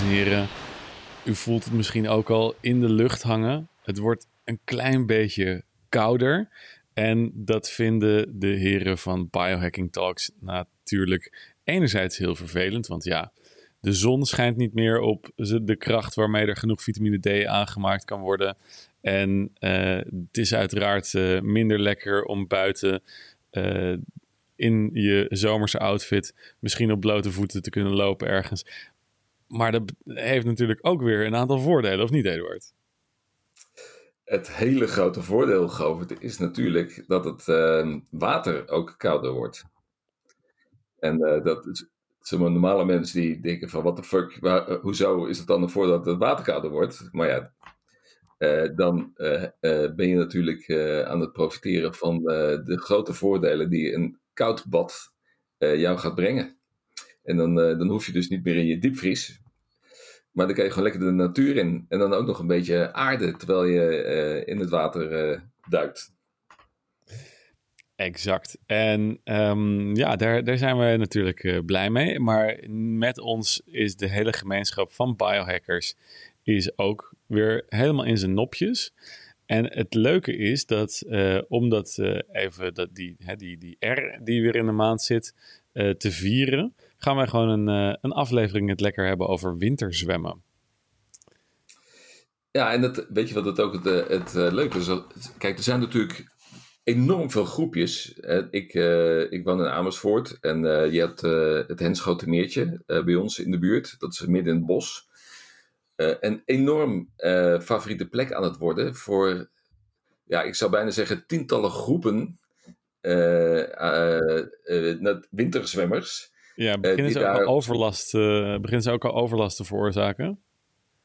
en heren. U voelt het misschien ook al in de lucht hangen. Het wordt een klein beetje kouder. En dat vinden de heren van Biohacking Talks natuurlijk enerzijds heel vervelend. Want ja, de zon schijnt niet meer op de kracht waarmee er genoeg vitamine D aangemaakt kan worden. En uh, het is uiteraard uh, minder lekker om buiten uh, in je zomerse outfit misschien op blote voeten te kunnen lopen ergens. Maar dat heeft natuurlijk ook weer een aantal voordelen, of niet, Eduard? Het hele grote voordeel, is natuurlijk dat het uh, water ook kouder wordt. En uh, dat is, normale mensen die denken van, what the fuck, hoezo is het dan voordeel dat het water kouder wordt? Maar ja, dan ben je natuurlijk aan het profiteren van de grote voordelen die een koud bad jou gaat brengen. En dan, dan hoef je dus niet meer in je diepvries. Maar dan kan je gewoon lekker de natuur in. En dan ook nog een beetje aarde terwijl je uh, in het water uh, duikt. Exact. En um, ja, daar, daar zijn we natuurlijk uh, blij mee. Maar met ons is de hele gemeenschap van biohackers is ook weer helemaal in zijn nopjes. En het leuke is dat, omdat even dat die, hè, die, die R die weer in de maand zit te vieren gaan wij gewoon een, uh, een aflevering het lekker hebben over winterzwemmen. Ja, en dat, weet je wat het ook het, eh, het uh, leuke is? Kijk, er zijn natuurlijk enorm veel groepjes. ik, ik woon in Amersfoort en je hebt het Henschotenmeertje bij ons in de buurt. Dat is midden in het bos. een enorm favoriete plek aan het worden voor, ja, ik zou bijna zeggen, tientallen groepen winterzwemmers. Ja, eh, beginnen, ze, ook al overlast, uh, beginnen ze ook al overlast te veroorzaken?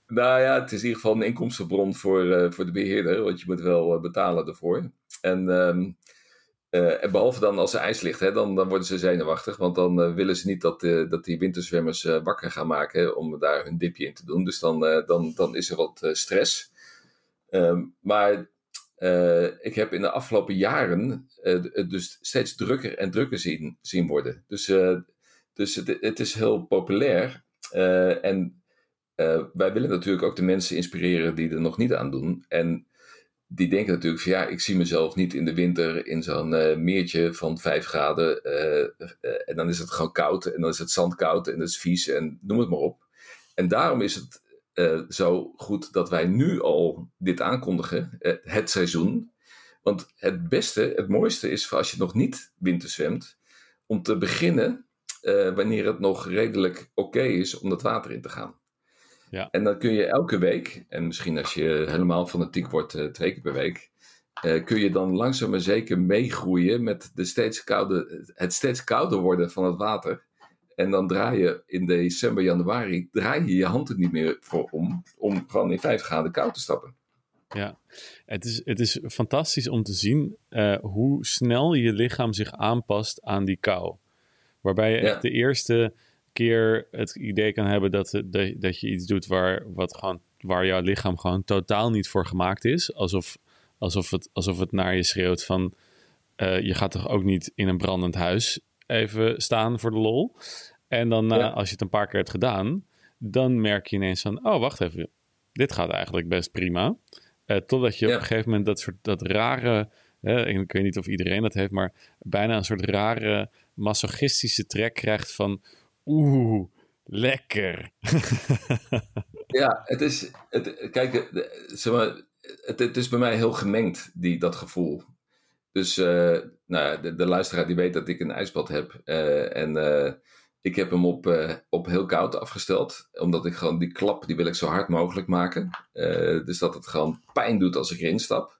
Nou ja, het is in ieder geval een inkomstenbron voor, uh, voor de beheerder, want je moet wel betalen ervoor. En, um, en behalve dan als er ijs ligt, hè, dan, dan worden ze zenuwachtig, want dan willen ze niet dat, dat die winterzwemmers wakker gaan maken om daar hun dipje in te doen. Dus dan, dan, dan is er wat stress. Um, maar ik heb in de afgelopen jaren het dus steeds drukker en drukker zien, zien worden. Dus dus het, het is heel populair. Uh, en uh, wij willen natuurlijk ook de mensen inspireren die er nog niet aan doen. En die denken natuurlijk van ja, ik zie mezelf niet in de winter in zo'n uh, meertje van 5 graden. en dan is het gewoon koud en dan is het zand koud en dat is vies en noem het maar op. En daarom is het zo goed dat wij nu al dit aankondigen, het seizoen. Want het beste, het mooiste is als je nog niet winter zwemt, om te beginnen uh, wanneer het nog redelijk oké is om dat water in te gaan. Ja. En dan kun je elke week, en misschien als je helemaal fanatiek wordt, uh, twee keer per week, uh, kun je dan langzaam maar zeker meegroeien met de steeds koude, het steeds kouder worden van het water. En dan draai je in december, januari, draai je je hand er niet meer voor om, om gewoon in vijf graden koud te stappen. Ja, het is, het is fantastisch om te zien uh, hoe snel je lichaam zich aanpast aan die kou. Waarbij je echt de eerste keer het idee kan hebben dat, dat, dat je iets doet waar, wat gewoon, waar jouw lichaam gewoon totaal niet voor gemaakt is. Alsof, alsof, het, alsof het naar je schreeuwt van uh, je gaat toch ook niet in een brandend huis even staan voor de lol. En dan uh, als je het een paar keer hebt gedaan, dan merk je ineens van, oh wacht even, dit gaat eigenlijk best prima. Uh, totdat je ja. op een gegeven moment dat soort dat rare, ik weet niet of iedereen dat heeft, maar bijna een soort rare masochistische trek krijgt van oeh, lekker. ja, het is, het, kijk, zeg maar, het, is bij mij heel gemengd, die, dat gevoel. Dus uh, nou, de, luisteraar die weet dat ik een ijsbad heb. Uh, en ik heb hem op, op heel koud afgesteld. Omdat ik gewoon die klap, die wil ik zo hard mogelijk maken. dus dat het gewoon pijn doet als ik erin stap.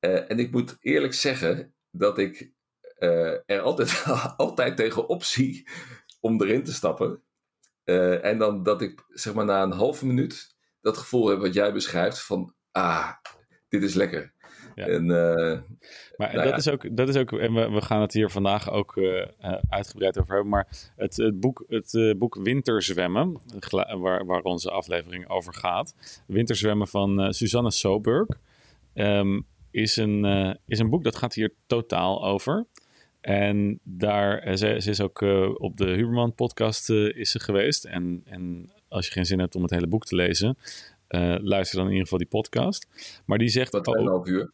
En ik moet eerlijk zeggen dat ik uh, er altijd, altijd tegenop zie om erin te stappen. Uh, en dan dat ik zeg maar na een halve minuut dat gevoel heb wat jij beschrijft van ah, dit is lekker. Ja. En, maar nou dat, ja. is ook, dat is ook, en we, we gaan het hier vandaag ook uitgebreid over hebben, maar het, het boek, het boek Winterzwemmen, waar, waar onze aflevering over gaat, Winterzwemmen van Susanne Soberg, um, is, een, is een boek dat gaat hier totaal over. En daar, eh, ze, ze is ook uh, op de Huberman podcast is ze geweest. En, en als je geen zin hebt om het hele boek te lezen, luister dan in ieder geval die podcast. Maar die zegt... Wat 2,5 uur?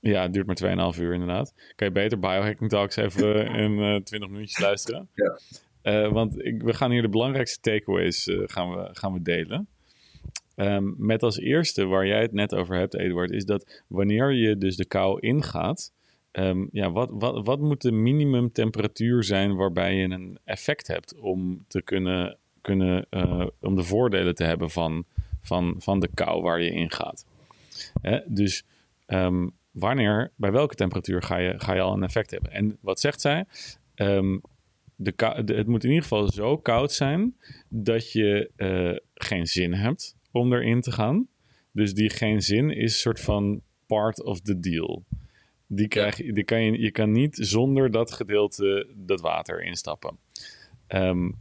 Ja, het duurt maar 2,5 uur inderdaad. Kan je beter Biohacking Talks even in uh, 20 minuutjes luisteren? Ja. Want ik, we gaan hier de belangrijkste takeaways gaan we, gaan we delen. Um, met als eerste, waar jij het net over hebt, Eduard, is dat wanneer je dus de kou ingaat, um, ja, wat, wat, wat moet de minimumtemperatuur zijn waarbij je een effect hebt om te kunnen, kunnen uh, om de voordelen te hebben van, van, van de kou waar je in gaat. Hè? Dus um, wanneer, bij welke temperatuur ga je, ga je al een effect hebben? En wat zegt zij? De, het moet in ieder geval zo koud zijn dat je uh, geen zin hebt om erin te gaan. Dus die geen zin is een soort van part of the deal. Die krijg, ja. die kan je, je kan niet zonder dat gedeelte dat water instappen. Um,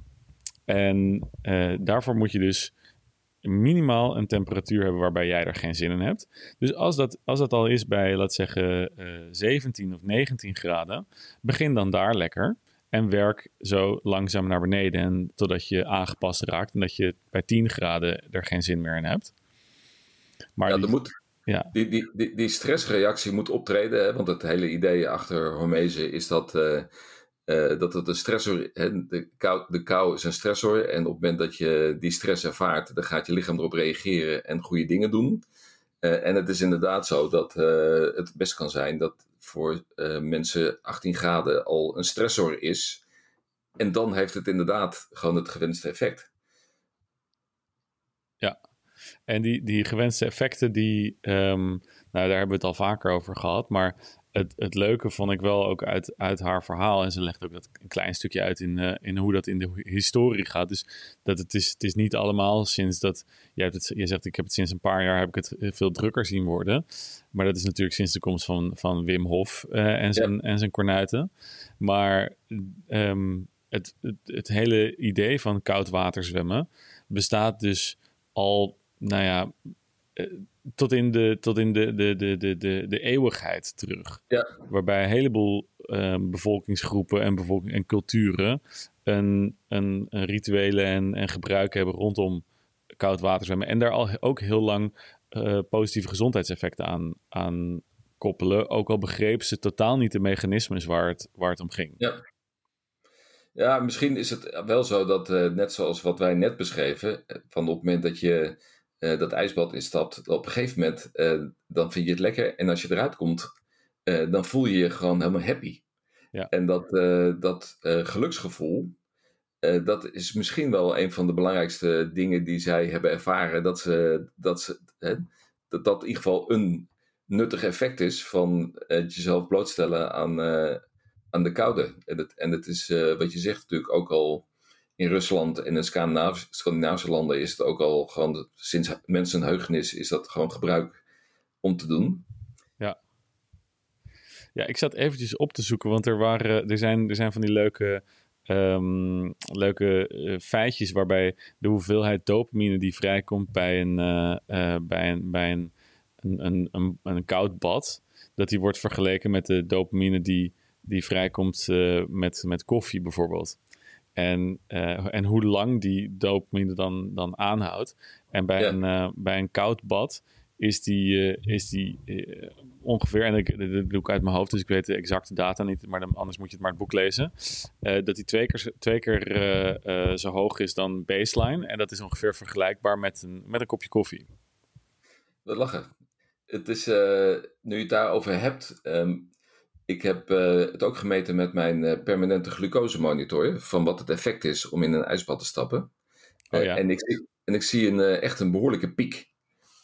en uh, daarvoor moet je dus minimaal een temperatuur hebben waarbij jij er geen zin in hebt. Dus als dat, als dat al is bij, laat zeggen, uh, 17 of 19 graden, begin dan daar lekker. En werk zo langzaam naar beneden en totdat je aangepast raakt en dat je bij 10 graden er geen zin meer in hebt. Maar ja, die, moet, ja. Die, die, die, die, stressreactie moet optreden, hè? want het hele idee achter hormese is dat, uh, uh, dat het een stressor, hè? De, kou, de kou is een stressor en op het moment dat je die stress ervaart, dan gaat je lichaam erop reageren en goede dingen doen. Uh, en het is inderdaad zo dat het best kan zijn dat voor uh, mensen 18 graden al een stressor is. En dan heeft het inderdaad gewoon het gewenste effect. Ja, en die, die gewenste effecten, die, um, nou, daar hebben we het al vaker over gehad. Maar het, het leuke vond ik wel ook uit, uit haar verhaal. En ze legt ook dat een klein stukje uit in, uh, in hoe dat in de historie gaat. Dus dat het is, het is niet allemaal sinds dat. Jij hebt het, je zegt, ik heb het sinds een paar jaar heb ik het veel drukker zien worden. Maar dat is natuurlijk sinds de komst van, van Wim Hof uh, en, zijn, ja. en zijn kornuiten. Maar um, het, het, het hele idee van koud water zwemmen bestaat dus al, nou ja tot in de, tot in de, de, de, de, de, de eeuwigheid terug. Ja. Waarbij een heleboel uh, bevolkingsgroepen en, bevolking, en culturen een, een, een rituelen en, en gebruiken hebben rondom koud water zwemmen. En daar al ook heel lang uh, positieve gezondheidseffecten aan, aan koppelen. Ook al begrepen ze totaal niet de mechanismes waar het, waar het om ging. Ja. Ja, misschien is het wel zo dat, uh, net zoals wat wij net beschreven, van op het moment dat je uh, dat ijsbad instapt, op een gegeven moment uh, dan vind je het lekker. En als je eruit komt, uh, dan voel je je gewoon helemaal happy. Ja. En dat, dat geluksgevoel, dat is misschien wel een van de belangrijkste dingen die zij hebben ervaren. Dat ze, dat, ze, hè, dat, dat in ieder geval een nuttig effect is van jezelf blootstellen aan, aan de koude. En het, en het is, wat je zegt, natuurlijk ook al in Rusland en in Scandinavische, Scandinavische landen is het ook al gewoon sinds mensenheugenis is dat gewoon gebruik om te doen. Ja. Ja, ik zat eventjes op te zoeken, want er, waren, er, zijn, er zijn van die leuke, um, leuke uh, feitjes waarbij de hoeveelheid dopamine die vrijkomt bij een, uh, uh, bij een, bij een, een, een, een, een, koud bad, dat die wordt vergeleken met de dopamine die, die vrijkomt met, met koffie bijvoorbeeld. En, uh, en hoe lang die dopamine dan, dan aanhoudt. En bij, ja. een, uh, bij een koud bad is die, uh, is die ongeveer, en ik, dat doe ik uit mijn hoofd, dus ik weet de exacte data niet, maar dan, anders moet je het maar het boek lezen. dat die twee keer, twee keer zo hoog is dan baseline. En dat is ongeveer vergelijkbaar met een, met een kopje koffie. Dat lachen. Het is, nu je het daarover hebt, um, ik heb uh, het ook gemeten met mijn uh, permanente glucosemonitor. Van wat het effect is om in een ijsbad te stappen. Oh, ja. en, ik, en ik zie een, echt een behoorlijke piek.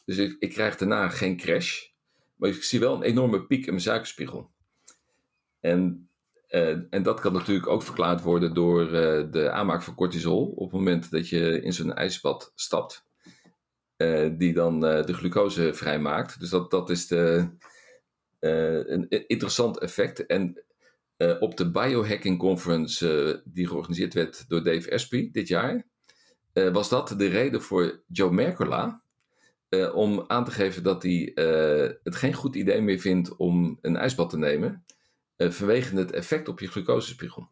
Dus ik, ik, krijg daarna geen crash. Maar ik zie wel een enorme piek in mijn suikerspiegel. En, en dat kan natuurlijk ook verklaard worden door de aanmaak van cortisol. Op het moment dat je in zo'n ijsbad stapt. die dan de glucose vrijmaakt. Dus dat, dat is de een interessant effect. En uh, op de Biohacking Conference, uh, die georganiseerd werd door Dave Asprey dit jaar, was dat de reden voor Joe Mercola om aan te geven dat hij het geen goed idee meer vindt om een ijsbad te nemen, vanwege het effect op je glucosespiegel.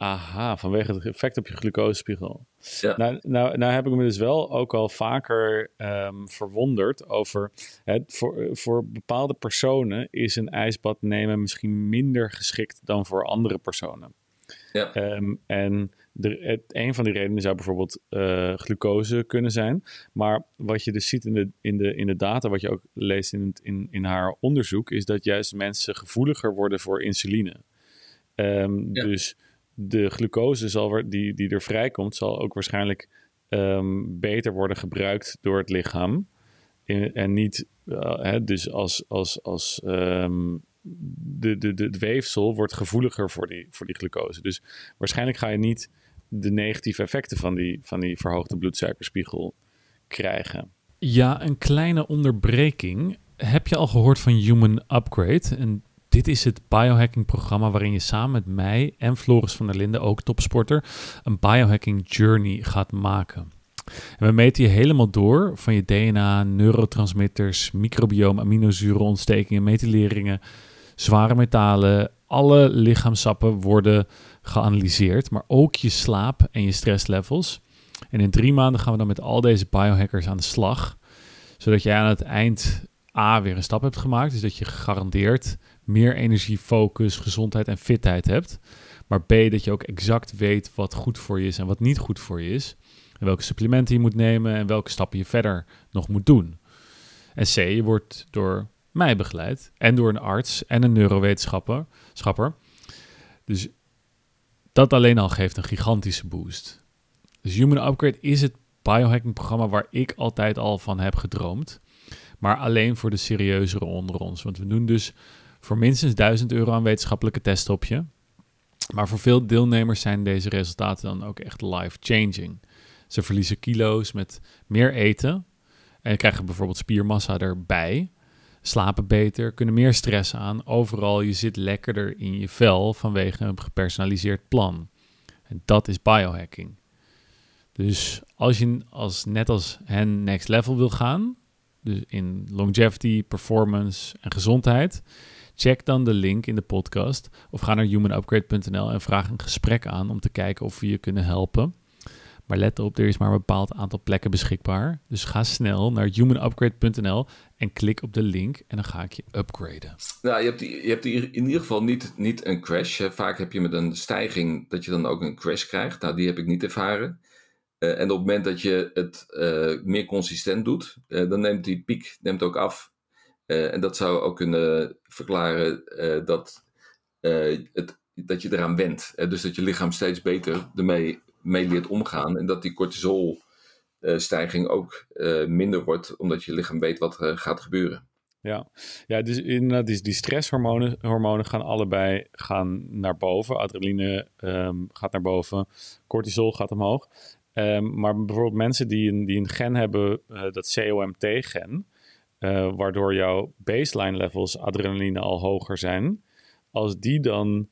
Aha, vanwege het effect op je glucosespiegel. Ja. Nou, nou, nou heb ik me dus wel ook al vaker um, verwonderd over... Het, voor, voor bepaalde personen is een ijsbad nemen misschien minder geschikt dan voor andere personen. Ja. Ehm, en de, het, een van die redenen zou bijvoorbeeld uh, glucose kunnen zijn. Maar wat je dus ziet in de, in de, in de data, wat je ook leest in, in, in haar onderzoek, is dat juist mensen gevoeliger worden voor insuline. Um, Dus de glucose zal, die, die er vrijkomt, zal ook waarschijnlijk um, beter worden gebruikt door het lichaam. In, en niet, uh, hè, dus als, als, als um, de, de, de, het weefsel wordt gevoeliger voor die, voor die glucose. Dus waarschijnlijk ga je niet de negatieve effecten van die, van die verhoogde bloedsuikerspiegel krijgen. Ja, een kleine onderbreking. Heb je al gehoord van Human Upgrade? En dit is het biohacking-programma waarin je samen met mij en Floris van der Linden, ook topsporter, een biohacking journey gaat maken. En we meten je helemaal door van je DNA, neurotransmitters, microbioom, aminozurenontstekingen, methyleringen, zware metalen. Alle lichaamsappen worden geanalyseerd, maar ook je slaap en je stresslevels. En in drie maanden gaan we dan met al deze biohackers aan de slag, zodat jij aan het eind A weer een stap hebt gemaakt, dus dat je gegarandeerd meer energie, focus, gezondheid en fitheid hebt. Maar B, dat je ook exact weet wat goed voor je is en wat niet goed voor je is. En welke supplementen je moet nemen en welke stappen je verder nog moet doen. En C, je wordt door mij begeleid en door een arts en een neurowetenschapper. Dus dat alleen al geeft een gigantische boost. Dus Human Upgrade is het biohacking programma waar ik altijd al van heb gedroomd. Maar alleen voor de serieuzere onder ons. Want we doen dus voor minstens 1000 euro aan wetenschappelijke testen op je. Maar voor veel deelnemers zijn deze resultaten dan ook echt life-changing. Ze verliezen kilo's met meer eten en krijgen bijvoorbeeld spiermassa erbij. Slapen beter, kunnen meer stress aan. Overal, je zit lekkerder in je vel vanwege een gepersonaliseerd plan. En dat is biohacking. Dus als je als, net als hen next level wil gaan, dus in longevity, performance en gezondheid, Check dan de link in de podcast of ga naar humanupgrade.nl en vraag een gesprek aan om te kijken of we je kunnen helpen. Maar let op, er is maar een bepaald aantal plekken beschikbaar. Dus ga snel naar humanupgrade.nl en klik op de link en dan ga ik je upgraden. Nou, je hebt, je hebt in ieder geval niet, niet een crash. Vaak heb je met een stijging dat je dan ook een crash krijgt. Nou, die heb ik niet ervaren. Uh, en op het moment dat je het uh, meer consistent doet, uh, dan neemt die piek neemt ook af. Uh, en dat zou ook kunnen verklaren uh, dat, uh, het, dat je eraan went. dus dat je lichaam steeds beter ermee mee leert omgaan. En dat die cortisolstijging ook minder wordt, omdat je lichaam weet wat gaat gebeuren. Ja, ja dus in, die, die stresshormonen hormonen gaan allebei gaan naar boven. Adrenaline um, gaat naar boven, cortisol gaat omhoog. Um, maar bijvoorbeeld mensen die een, die een gen hebben, dat COMT-gen, uh, waardoor jouw baseline levels adrenaline al hoger zijn. Als die dan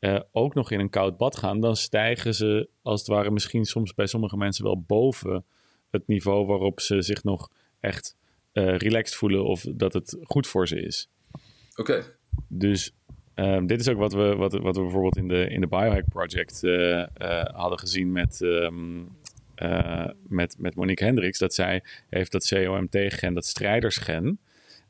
uh, ook nog in een koud bad gaan, dan stijgen ze als het ware misschien soms bij sommige mensen wel boven het niveau waarop ze zich nog echt uh, relaxed voelen of dat het goed voor ze is. Oké. Dus um, dit is ook wat we, wat, wat we bijvoorbeeld in de, in de Biohack Project hadden gezien met um, uh, met, met Monique Hendricks, dat zij heeft dat COMT-gen, dat strijdersgen.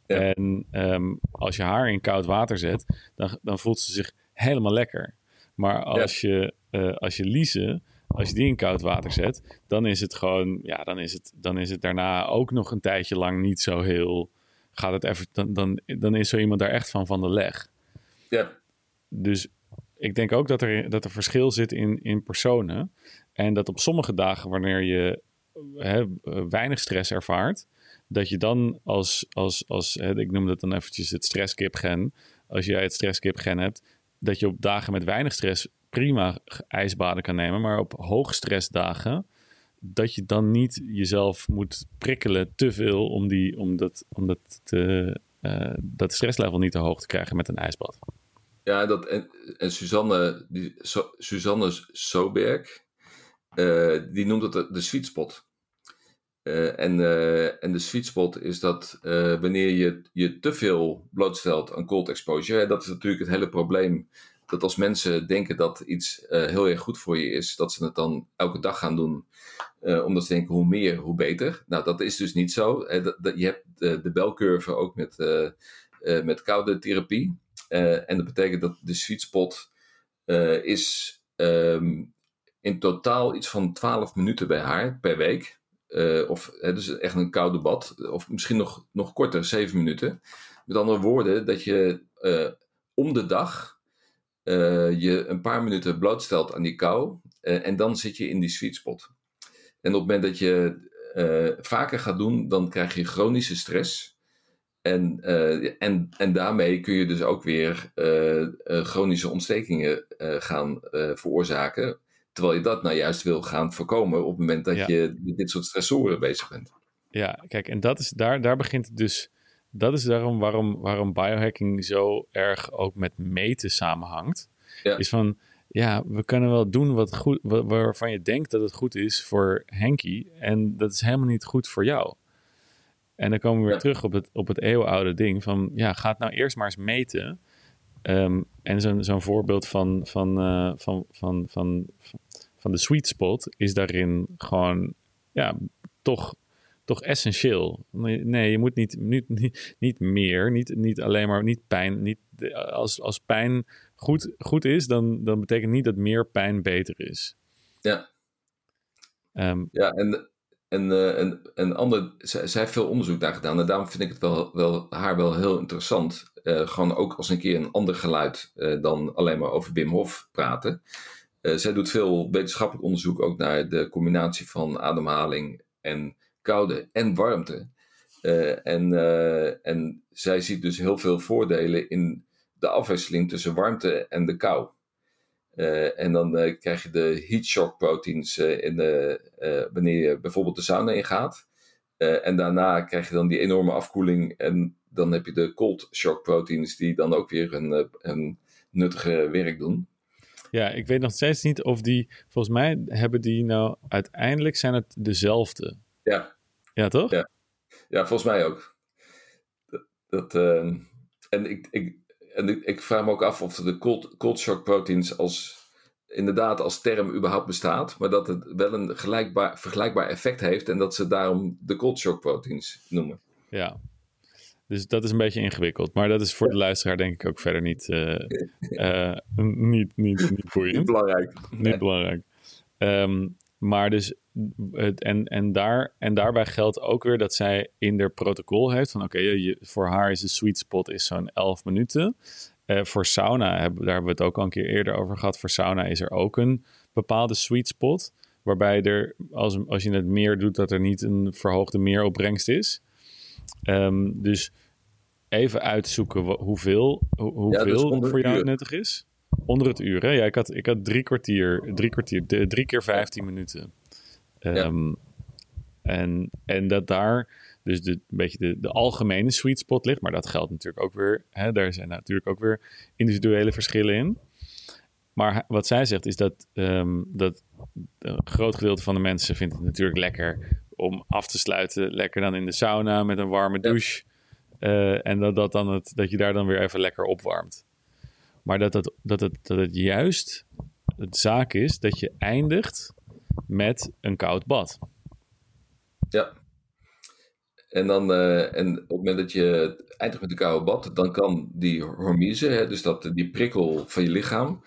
Ja. En um, als je haar in koud water zet, dan, dan voelt ze zich helemaal lekker. Maar als, ja. je, uh, als je Lise, als je die in koud water zet, dan is het gewoon, ja, dan is het, dan is het daarna ook nog een tijdje lang niet zo heel. Gaat het even, dan, dan, dan is zo iemand daar echt van van de leg. Ja. Dus ik denk ook dat er, dat er verschil zit in, in personen. En dat op sommige dagen, wanneer je hè, weinig stress ervaart, dat je dan als, als, als hè, ik noem dat dan eventjes het stresskip-gen, als jij het stresskip-gen hebt, dat je op dagen met weinig stress prima ijsbaden kan nemen, maar op hoogstressdagen, dat je dan niet jezelf moet prikkelen te veel om, die, om, dat, om dat, te, uh, dat stresslevel niet te hoog te krijgen met een ijsbad. Ja, dat, en, Suzanne, die, so, Suzanne uh, die noemt het de sweet spot. Uh, en, uh, en de sweet spot is dat wanneer je je te veel blootstelt aan cold exposure, dat is natuurlijk het hele probleem dat als mensen denken dat iets heel erg goed voor je is, dat ze het dan elke dag gaan doen. omdat ze denken hoe meer, hoe beter. Nou, dat is dus niet zo. je hebt de, de belcurve ook met, met koude therapie. en dat betekent dat de sweet spot is ehm, in totaal iets van 12 minuten bij haar per week. Uh, of hè, dus echt een koude bad. Of misschien nog, nog korter, 7 minuten. Met andere woorden, dat je uh, om de dag uh, je een paar minuten blootstelt aan die kou. en dan zit je in die sweet spot. En op het moment dat je vaker gaat doen, dan krijg je chronische stress. En, en, en daarmee kun je dus ook weer chronische ontstekingen gaan veroorzaken. Terwijl je dat nou juist wil gaan voorkomen op het moment dat je met dit soort stressoren bezig bent. Ja, kijk, en dat is, daar, daar begint het dus. Dat is daarom waarom, waarom biohacking zo erg ook met meten samenhangt. Is van, ja, we kunnen wel doen wat goed, waarvan je denkt dat het goed is voor Henky. En dat is helemaal niet goed voor jou. En dan komen we weer terug op het, op het eeuwenoude ding van, ja, ga het nou eerst maar eens meten. Um, en zo'n zo'n voorbeeld van, van, uh, van, van, van, van de sweet spot is daarin gewoon ja, toch, toch essentieel. Nee, je moet niet, niet, niet, niet meer, niet, niet alleen maar niet pijn. Niet, als, als pijn goed, goed is, dan, dan betekent niet dat meer pijn beter is. Ja. Um, ja, en, en, uh, en, en ander, zij, zij, heeft veel onderzoek daar gedaan. En daarom vind ik het wel, wel, haar wel heel interessant. Uh, gewoon ook als een keer een ander geluid uh, dan alleen maar over Wim Hof praten. Uh, zij doet veel wetenschappelijk onderzoek ook naar de combinatie van ademhaling en koude en warmte. En, en zij ziet dus heel veel voordelen in de afwisseling tussen warmte en de kou. en dan krijg je de heat shock proteins in de, wanneer je bijvoorbeeld de sauna ingaat. en daarna krijg je dan die enorme afkoeling. En dan heb je de cold shock proteins die dan ook weer een, een nuttige werk doen. Ja, ik weet nog steeds niet of die, volgens mij hebben die nou, uiteindelijk zijn het dezelfde. Ja. Ja, toch? Ja, ja volgens mij ook. Dat, dat ehm, en ik, ik, en ik, ik, vraag me ook af of de cold, cold shock proteins als, inderdaad als term überhaupt bestaat, maar dat het wel een gelijkbaar, vergelijkbaar effect heeft en dat ze daarom de cold shock proteins noemen. Ja, dus dat is een beetje ingewikkeld. Maar dat is voor de luisteraar denk ik ook verder niet, uh, uh, niet, niet, niet boeiend. niet belangrijk. Niet belangrijk. Um, maar dus, het, en, en, daar, en daarbij geldt ook weer dat zij in haar protocol heeft van oké, okay, voor haar is de sweet spot is zo'n 11 minuten. Uh, voor sauna, hebben, daar hebben we het ook al een keer eerder over gehad. Voor sauna is er ook een bepaalde sweet spot. Waarbij er, als, als je het meer doet, dat er niet een verhoogde meeropbrengst is. Um, dus even uitzoeken hoeveel, hoeveel voor jou nuttig is. Onder het uur, hè? Ja, ik had, ik had drie kwartier, drie kwartier, de, drie keer vijftien minuten. Um, en, en dat daar dus de, een beetje de, de algemene sweet spot ligt. Maar dat geldt natuurlijk ook weer, hè, daar zijn natuurlijk ook weer individuele verschillen in. Maar wat zij zegt is dat, um, dat een groot gedeelte van de mensen vindt het natuurlijk lekker om af te sluiten. Lekker dan in de sauna met een warme douche. Uh, en dat, dat, dan het, dat je daar dan weer even lekker opwarmt. Maar dat het, dat het, dat het juist het zaak is dat je eindigt met een koud bad. Ja. En, dan, uh, en op het moment dat je eindigt met een koude bad, dan kan die hormyse, hè, dus dat, die prikkel van je lichaam,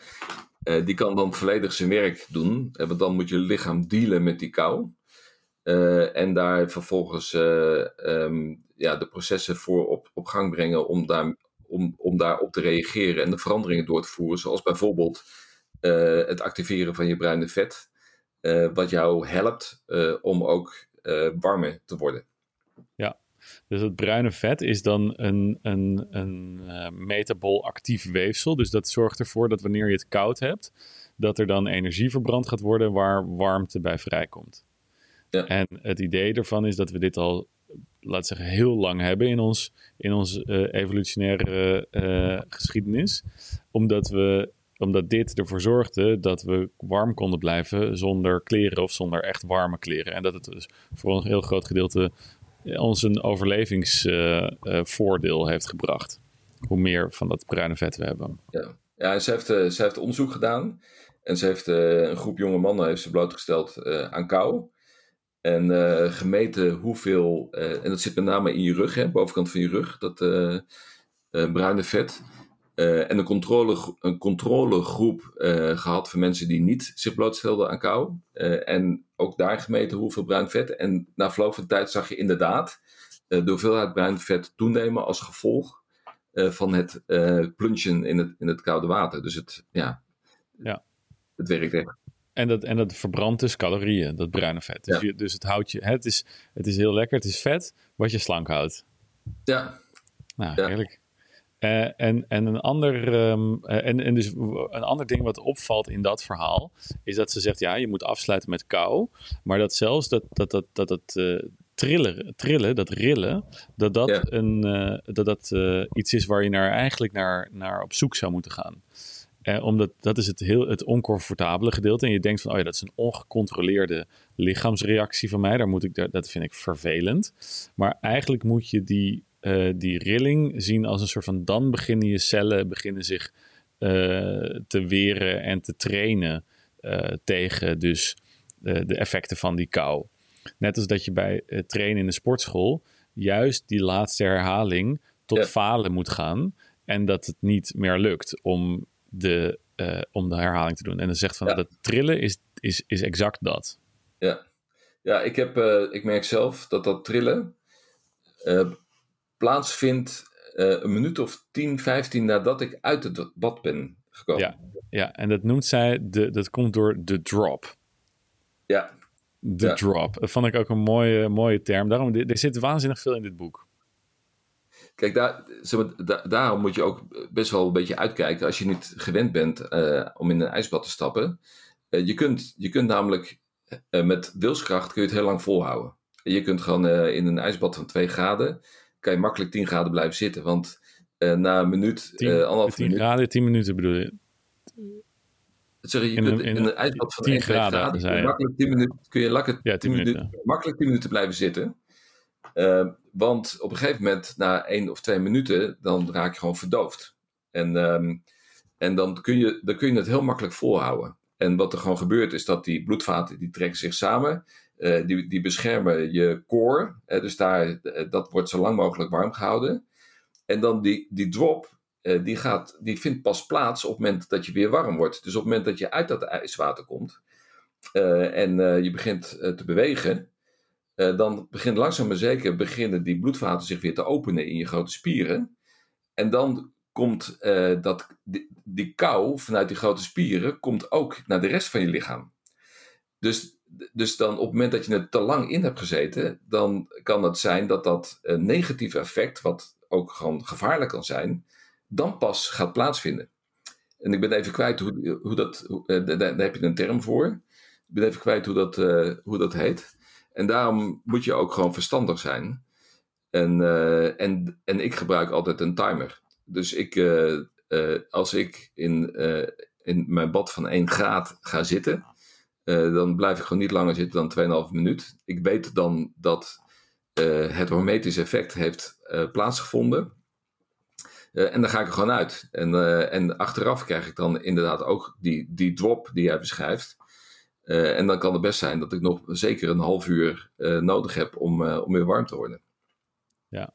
uh, die kan dan volledig zijn werk doen. Want dan moet je lichaam dealen met die kou. Uh, en daar vervolgens uh, um, ja, de processen voor op, op gang brengen om, daar, om, om daarop te reageren en de veranderingen door te voeren. Zoals bijvoorbeeld uh, het activeren van je bruine vet, wat jou helpt om ook warmer te worden. Ja, dus het bruine vet is dan een, een, een metabol actief weefsel. Dus dat zorgt ervoor dat wanneer je het koud hebt, dat er dan energie verbrand gaat worden waar warmte bij vrijkomt. Ja. En het idee ervan is dat we dit al, laat zeggen, heel lang hebben in ons, in onze uh, evolutionaire uh, geschiedenis. Omdat, we, omdat dit ervoor zorgde dat we warm konden blijven zonder kleren of zonder echt warme kleren. En dat het dus voor een heel groot gedeelte ons een overlevingsvoordeel heeft gebracht. Hoe meer van dat bruine vet we hebben. Ja. Ja, ze heeft, ze heeft onderzoek gedaan. En ze heeft een groep jonge mannen heeft ze blootgesteld aan kou. En gemeten hoeveel, en dat zit met name in je rug, hè, bovenkant van je rug, dat bruine vet. en een, controle, een controlegroep gehad van mensen die niet zich blootstelden aan kou. en ook daar gemeten hoeveel bruin vet. En na verloop van de tijd zag je inderdaad de hoeveelheid bruin vet toenemen als gevolg van het plunchen in het, in het koude water. Dus het, ja, ja. het werkt echt. En dat, en dat verbrandt dus calorieën, dat bruine vet. Dus, je, dus het houdt je, het is, het is heel lekker, het is vet wat je slank houdt. Ja. Nou, ja. heerlijk. Uh, en, en, een ander, um, en, en dus een ander ding wat opvalt in dat verhaal, is dat ze zegt, ja, je moet afsluiten met kou. Maar dat zelfs dat, dat, dat, dat, dat, uh, trillen, trillen, dat rillen, dat dat, een, dat, dat iets is waar je naar, eigenlijk naar, naar op zoek zou moeten gaan. Uh, omdat dat is het, heel, het oncomfortabele gedeelte. En je denkt van, oh ja, dat is een ongecontroleerde lichaamsreactie van mij. Daar moet ik, dat vind ik vervelend. Maar eigenlijk moet je die, die rilling zien als een soort van, dan beginnen je cellen beginnen zich te weren en te trainen tegen dus de effecten van die kou. Net als dat je bij trainen in de sportschool juist die laatste herhaling tot falen moet gaan. En dat het niet meer lukt om de, uh, om de herhaling te doen. En dan zegt van dat trillen is, is, is exact dat. Ja, ja ik, heb, uh, ik merk zelf dat dat trillen uh, plaatsvindt een minuut of 10, 15 nadat ik uit het bad ben gekomen. Ja, ja en dat noemt zij, de, dat komt door de drop. Ja, de drop. Dat vond ik ook een mooie, mooie term. Daarom, er zit waanzinnig veel in dit boek. Kijk, daar, daarom moet je ook best wel een beetje uitkijken als je niet gewend bent uh, om in een ijsbad te stappen. Uh, je, kunt, je kunt namelijk uh, met wilskracht kun je het heel lang volhouden. Je kunt gewoon in een ijsbad van 2 graden, kan je makkelijk 10 graden blijven zitten. Want na een minuut, anderhalf 10 graden, 10 minuten bedoel je? Zeg je, in kunt in, een ijsbad van 10 graden, graden kun je makkelijk 10 minuten, kun je lakken, ja, 10 minuten. minuten, makkelijk 10 minuten blijven zitten. Want op een gegeven moment, na 1 of 2 minuten, dan raak je gewoon verdoofd. En, um, en dan, kun je, dan kun je het heel makkelijk volhouden. En wat er gewoon gebeurt, is dat die bloedvaten die trekken zich samen. Uh, die, die beschermen je. Uh, dus daar, dat wordt zo lang mogelijk warm gehouden. En dan die, die drop, uh, die, gaat, die vindt pas plaats op het moment dat je weer warm wordt. Dus op het moment dat je uit dat ijswater komt en je begint te bewegen, dan begint langzaam maar zeker beginnen die bloedvaten zich weer te openen in je grote spieren. En dan komt dat, die, kou vanuit die grote spieren komt ook naar de rest van je lichaam. Dus, dus dan op het moment dat je het te lang in hebt gezeten, dan kan het zijn dat dat negatieve effect, wat ook gewoon gevaarlijk kan zijn, dan pas gaat plaatsvinden. En ik ben even kwijt hoe, hoe dat, hoe, uh, daar, daar, heb je een term voor. Ik ben even kwijt hoe dat, hoe dat heet. En daarom moet je ook gewoon verstandig zijn. En, uh, en, en ik gebruik altijd een timer. Dus ik, als ik in, in mijn bad van 1 graad ga zitten, dan blijf ik gewoon niet langer zitten dan 2,5 minuut. Ik weet dan dat het hormetisch effect heeft plaatsgevonden. En dan ga ik er gewoon uit. En, en achteraf krijg ik dan inderdaad ook die, die drop die jij beschrijft. Uh, en dan kan het best zijn dat ik nog zeker een half uur nodig heb om, om weer warm te worden. Ja,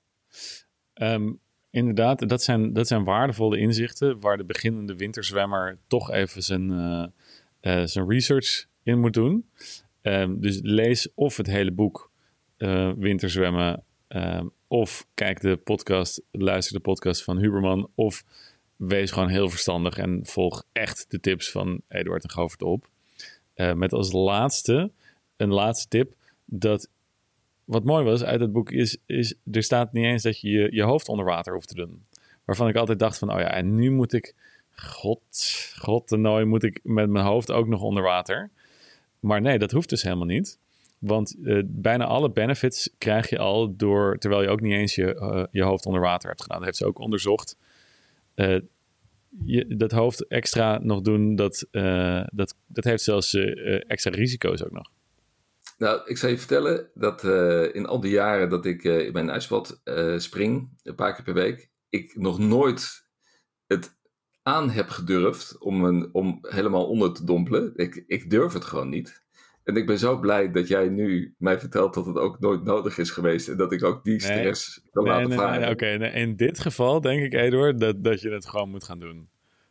um, inderdaad, dat zijn, dat zijn waardevolle inzichten waar de beginnende winterzwemmer toch even zijn, zijn research in moet doen. Um, dus lees of het hele boek Winterzwemmen um, of kijk de podcast, luister de podcast van Huberman. Of wees gewoon heel verstandig en volg echt de tips van Eduard en Govert op. Uh, met als laatste, een laatste tip. Dat wat mooi was uit het boek is, is er staat niet eens dat je, je je hoofd onder water hoeft te doen. Waarvan ik altijd dacht van, oh ja, en nu moet ik, god, god, nou moet ik met mijn hoofd ook nog onder water. Maar nee, dat hoeft dus helemaal niet. Want uh, bijna alle benefits krijg je al door, terwijl je ook niet eens je, uh, je hoofd onder water hebt gedaan. Dat heeft ze ook onderzocht. Uh, je, dat hoofd extra nog doen, dat, dat, dat heeft zelfs extra risico's ook nog. Nou, ik zal je vertellen dat in al die jaren dat ik in mijn ijsbad spring, een paar keer per week, ik nog nooit het aan heb gedurfd om, een, om helemaal onder te dompelen. Ik, ik durf het gewoon niet. En ik ben zo blij dat jij nu mij vertelt dat het ook nooit nodig is geweest. En dat ik ook die stress nee, kan laten nee, varen. Oké, in dit geval denk ik, Eduard, dat, dat je het gewoon moet gaan doen.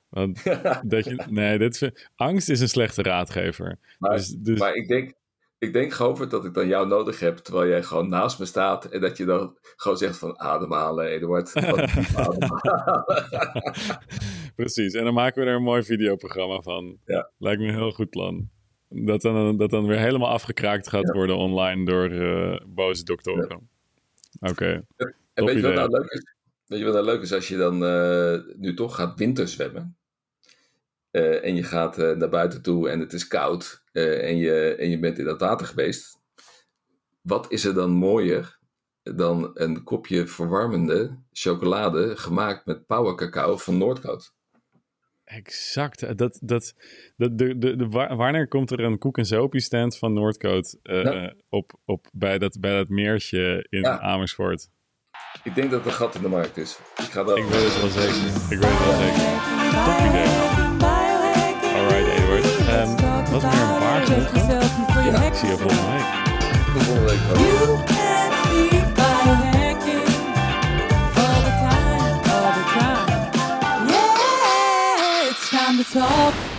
Want dat je, nee, dit, angst is een slechte raadgever. Maar, dus, dus... maar ik denk, ik denk, Govert, dat ik dan jou nodig heb terwijl jij gewoon naast me staat. En dat je dan gewoon zegt van ademhalen, Eduard. ademhalen. Precies, en dan maken we er een mooi videoprogramma van. Ja. Lijkt me een heel goed plan. Dat dan, dat dan weer helemaal afgekraakt gaat worden online door uh, boze doktoren. Oké. En weet je, wat nou leuk is? weet je wat nou leuk is? Als je dan uh, nu toch gaat winterzwemmen. Uh, en je gaat naar buiten toe en het is koud. en, je, en je bent in dat water geweest. Wat is er dan mooier dan een kopje verwarmende chocolade gemaakt met power cacao van Noordcoat? Exact. Dat, dat, dat, de, de, de, wanneer komt er een koek- en zopie stand van Noordcoat uh, op, op, bij, dat, bij dat meertje in Amersfoort? Ik denk dat er een gat in de markt is. Ik, ga dat... ik weet het wel zeker. Ik weet het wel zeker. Top idee. Alright, Edward. Um, was meer een waar genoeg? Ja. Ik zie je volgende week. Volgende week. Talk.